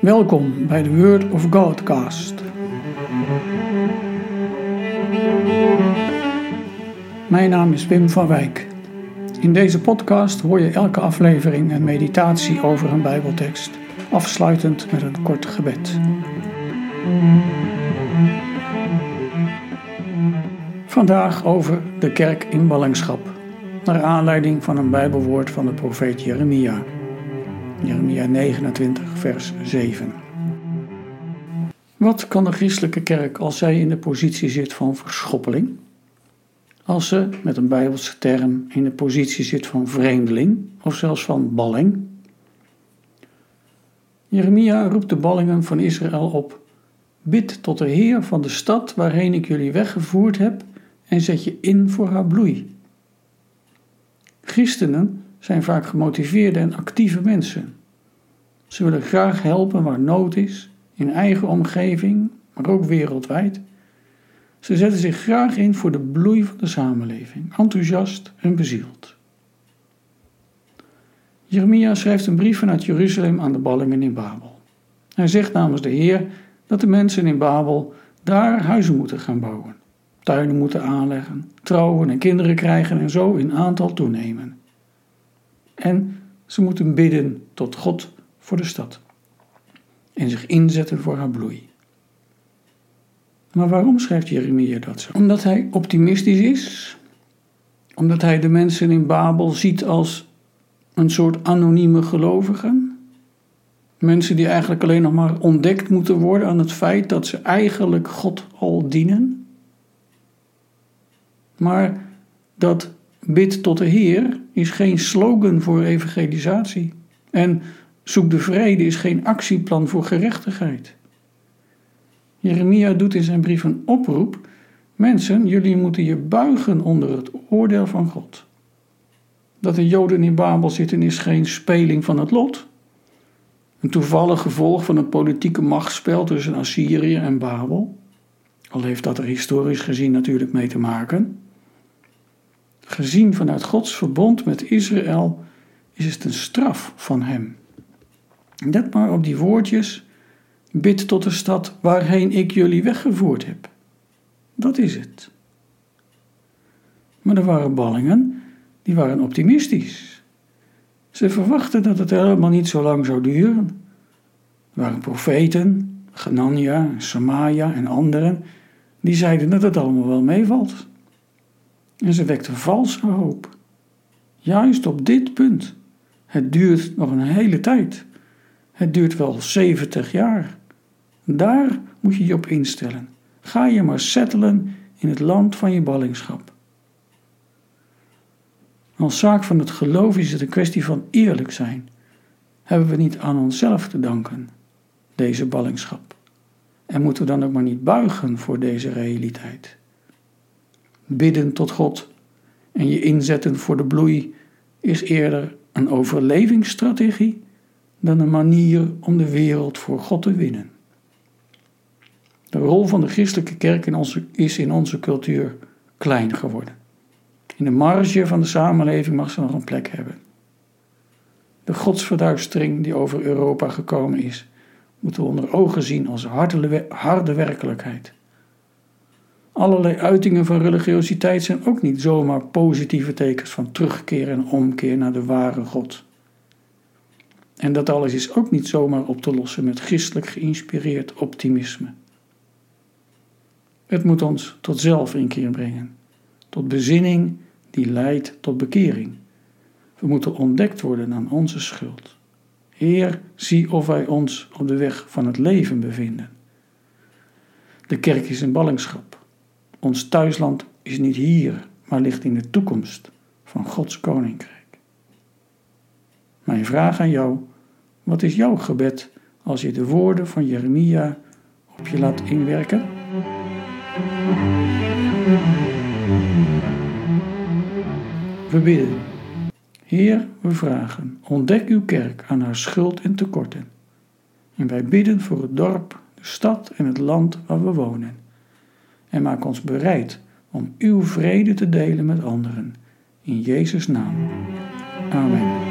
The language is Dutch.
Welkom bij de Word of Godcast. Mijn naam is Wim van Wijk. In deze podcast hoor je elke aflevering een meditatie over een Bijbeltekst, afsluitend met een kort gebed. Vandaag over de kerk in ballingschap, naar aanleiding van een Bijbelwoord van de profeet Jeremia. Jeremia 29, vers 7. Wat kan de christelijke kerk als zij in de positie zit van verschoppeling? Als ze, met een bijbelse term, in de positie zit van vreemdeling of zelfs van balling? Jeremia roept de ballingen van Israël op: Bid tot de Heer van de stad waarheen ik jullie weggevoerd heb en zet je in voor haar bloei. Christenen zijn vaak gemotiveerde en actieve mensen. Ze willen graag helpen waar nood is, in eigen omgeving, maar ook wereldwijd. Ze zetten zich graag in voor de bloei van de samenleving, enthousiast en bezield. Jeremia schrijft een brief vanuit Jeruzalem aan de ballingen in Babel. Hij zegt namens de Heer dat de mensen in Babel daar huizen moeten gaan bouwen, tuinen moeten aanleggen, trouwen en kinderen krijgen en zo in aantal toenemen. En ze moeten bidden tot God voor de stad en zich inzetten voor haar bloei. Maar waarom schrijft Jeremia dat zo? Omdat hij optimistisch is, omdat hij de mensen in Babel ziet als een soort anonieme gelovigen. Mensen die eigenlijk alleen nog maar ontdekt moeten worden aan het feit dat ze eigenlijk God al dienen. Maar dat bid tot de Heer is geen slogan voor evangelisatie. En zoek de vrede is geen actieplan voor gerechtigheid. Jeremia doet in zijn brief een oproep: Mensen, jullie moeten je buigen onder het oordeel van God. Dat de Joden in Babel zitten is geen speling van het lot. Een toevallig gevolg van het politieke machtsspel tussen Assyrië en Babel. Al heeft dat er historisch gezien natuurlijk mee te maken. Gezien vanuit Gods verbond met Israël is het een straf van Hem. Let maar op die woordjes. Bid tot de stad waarheen ik jullie weggevoerd heb. Dat is het. Maar er waren ballingen, die waren optimistisch. Ze verwachten dat het helemaal niet zo lang zou duren. Er waren profeten, Genania, Samaja en anderen, die zeiden dat het allemaal wel meevalt. En ze wekten valse hoop. Juist op dit punt. Het duurt nog een hele tijd. Het duurt wel 70 jaar. Daar moet je je op instellen. Ga je maar settelen in het land van je ballingschap. Als zaak van het geloof is het een kwestie van eerlijk zijn. Hebben we niet aan onszelf te danken, deze ballingschap? En moeten we dan ook maar niet buigen voor deze realiteit? Bidden tot God en je inzetten voor de bloei is eerder een overlevingsstrategie dan een manier om de wereld voor God te winnen. De rol van de christelijke kerk in onze, is in onze cultuur klein geworden. In de marge van de samenleving mag ze nog een plek hebben. De godsverduistering die over Europa gekomen is, moeten we onder ogen zien als harde, harde werkelijkheid. Allerlei uitingen van religiositeit zijn ook niet zomaar positieve tekens van terugkeer en omkeer naar de ware God. En dat alles is ook niet zomaar op te lossen met christelijk geïnspireerd optimisme. Het moet ons tot zelfinkeer brengen, tot bezinning die leidt tot bekering. We moeten ontdekt worden aan onze schuld. Heer, zie of wij ons op de weg van het leven bevinden. De kerk is een ballingschap. Ons thuisland is niet hier, maar ligt in de toekomst van Gods koninkrijk. Mijn vraag aan jou: wat is jouw gebed als je de woorden van Jeremia op je laat inwerken? We bidden. Heer, we vragen, ontdek uw kerk aan haar schuld en tekorten. En wij bidden voor het dorp, de stad en het land waar we wonen. En maak ons bereid om uw vrede te delen met anderen. In Jezus' naam. Amen.